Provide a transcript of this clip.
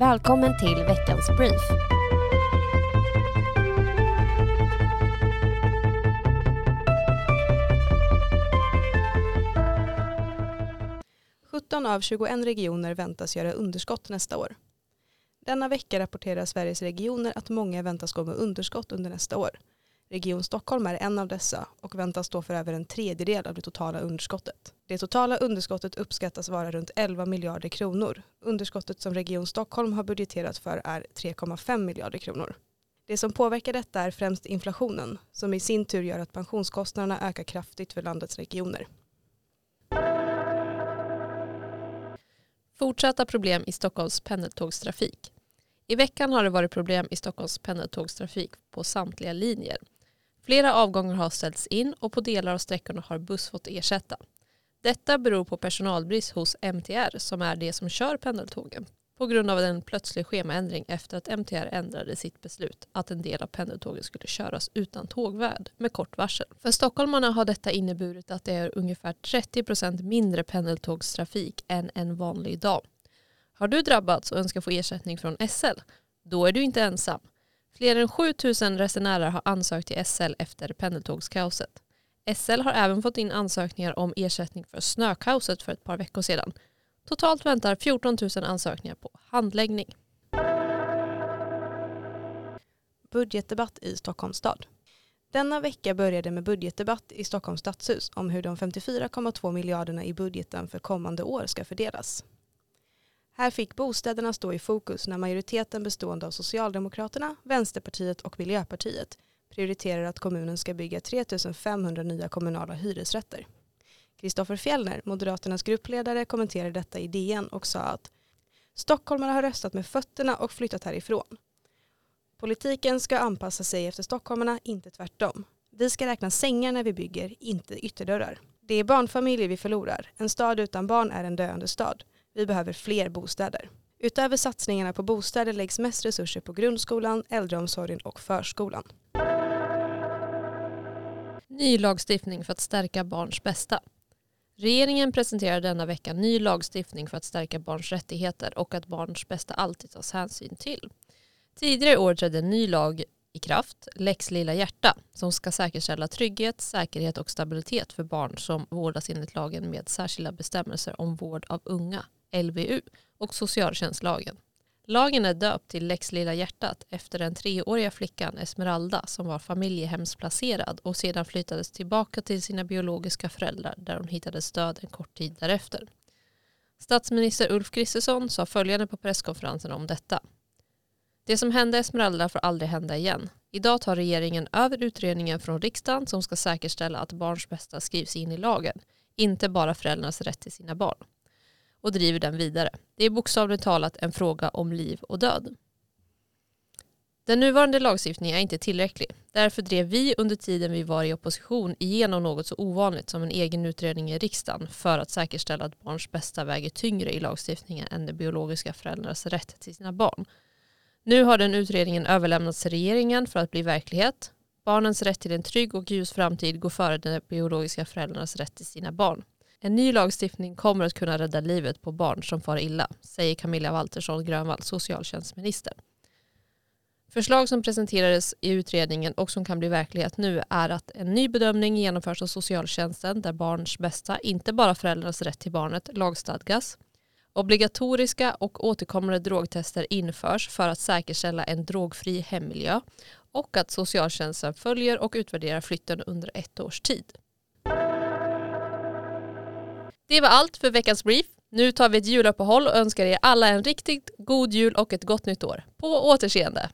Välkommen till veckans brief. Sjutton av 21 regioner väntas göra underskott nästa år. Denna vecka rapporterar Sveriges regioner att många väntas gå med underskott under nästa år. Region Stockholm är en av dessa och väntas stå för över en tredjedel av det totala underskottet. Det totala underskottet uppskattas vara runt 11 miljarder kronor. Underskottet som Region Stockholm har budgeterat för är 3,5 miljarder kronor. Det som påverkar detta är främst inflationen som i sin tur gör att pensionskostnaderna ökar kraftigt för landets regioner. Fortsatta problem i Stockholms pendeltågstrafik. I veckan har det varit problem i Stockholms pendeltågstrafik på samtliga linjer. Flera avgångar har ställts in och på delar av sträckorna har buss fått ersätta. Detta beror på personalbrist hos MTR som är det som kör pendeltågen på grund av en plötslig schemaändring efter att MTR ändrade sitt beslut att en del av pendeltågen skulle köras utan tågvärd med kort varsel. För stockholmarna har detta inneburit att det är ungefär 30% mindre pendeltågstrafik än en vanlig dag. Har du drabbats och önskar få ersättning från SL? Då är du inte ensam. Fler än 7000 resenärer har ansökt till SL efter pendeltågskaoset. SL har även fått in ansökningar om ersättning för snökaoset för ett par veckor sedan. Totalt väntar 14 000 ansökningar på handläggning. Budgetdebatt i Stockholms stad. Denna vecka började med budgetdebatt i Stockholms stadshus om hur de 54,2 miljarderna i budgeten för kommande år ska fördelas. Här fick bostäderna stå i fokus när majoriteten bestående av Socialdemokraterna, Vänsterpartiet och Miljöpartiet prioriterar att kommunen ska bygga 3 500 nya kommunala hyresrätter. Kristoffer Fjellner, Moderaternas gruppledare, kommenterade detta i DN och sa att stockholmarna har röstat med fötterna och flyttat härifrån. Politiken ska anpassa sig efter stockholmarna, inte tvärtom. Vi ska räkna sängar när vi bygger, inte ytterdörrar. Det är barnfamiljer vi förlorar. En stad utan barn är en döende stad. Vi behöver fler bostäder. Utöver satsningarna på bostäder läggs mest resurser på grundskolan, äldreomsorgen och förskolan. Ny lagstiftning för att stärka barns bästa. Regeringen presenterar denna vecka ny lagstiftning för att stärka barns rättigheter och att barns bästa alltid tas hänsyn till. Tidigare i år trädde en ny lag i kraft, Lex Lilla Hjärta, som ska säkerställa trygghet, säkerhet och stabilitet för barn som vårdas enligt lagen med särskilda bestämmelser om vård av unga, LVU, och socialtjänstlagen. Lagen är döpt till Lex Lilla Hjärtat efter den treåriga flickan Esmeralda som var familjehemsplacerad och sedan flyttades tillbaka till sina biologiska föräldrar där hon hittade stöd en kort tid därefter. Statsminister Ulf Kristersson sa följande på presskonferensen om detta. Det som hände Esmeralda får aldrig hända igen. Idag tar regeringen över utredningen från riksdagen som ska säkerställa att barns bästa skrivs in i lagen, inte bara föräldrarnas rätt till sina barn och driver den vidare. Det är bokstavligt talat en fråga om liv och död. Den nuvarande lagstiftningen är inte tillräcklig. Därför drev vi under tiden vi var i opposition igenom något så ovanligt som en egen utredning i riksdagen för att säkerställa att barns bästa väger tyngre i lagstiftningen än de biologiska föräldrarnas rätt till sina barn. Nu har den utredningen överlämnats till regeringen för att bli verklighet. Barnens rätt till en trygg och ljus framtid går före de biologiska föräldrarnas rätt till sina barn. En ny lagstiftning kommer att kunna rädda livet på barn som far illa, säger Camilla Waltersson Grönvall, socialtjänstminister. Förslag som presenterades i utredningen och som kan bli verklighet nu är att en ny bedömning genomförs av socialtjänsten där barns bästa, inte bara föräldrars rätt till barnet, lagstadgas. Obligatoriska och återkommande drogtester införs för att säkerställa en drogfri hemmiljö och att socialtjänsten följer och utvärderar flytten under ett års tid. Det var allt för veckans brief. Nu tar vi ett juluppehåll och önskar er alla en riktigt god jul och ett gott nytt år. På återseende!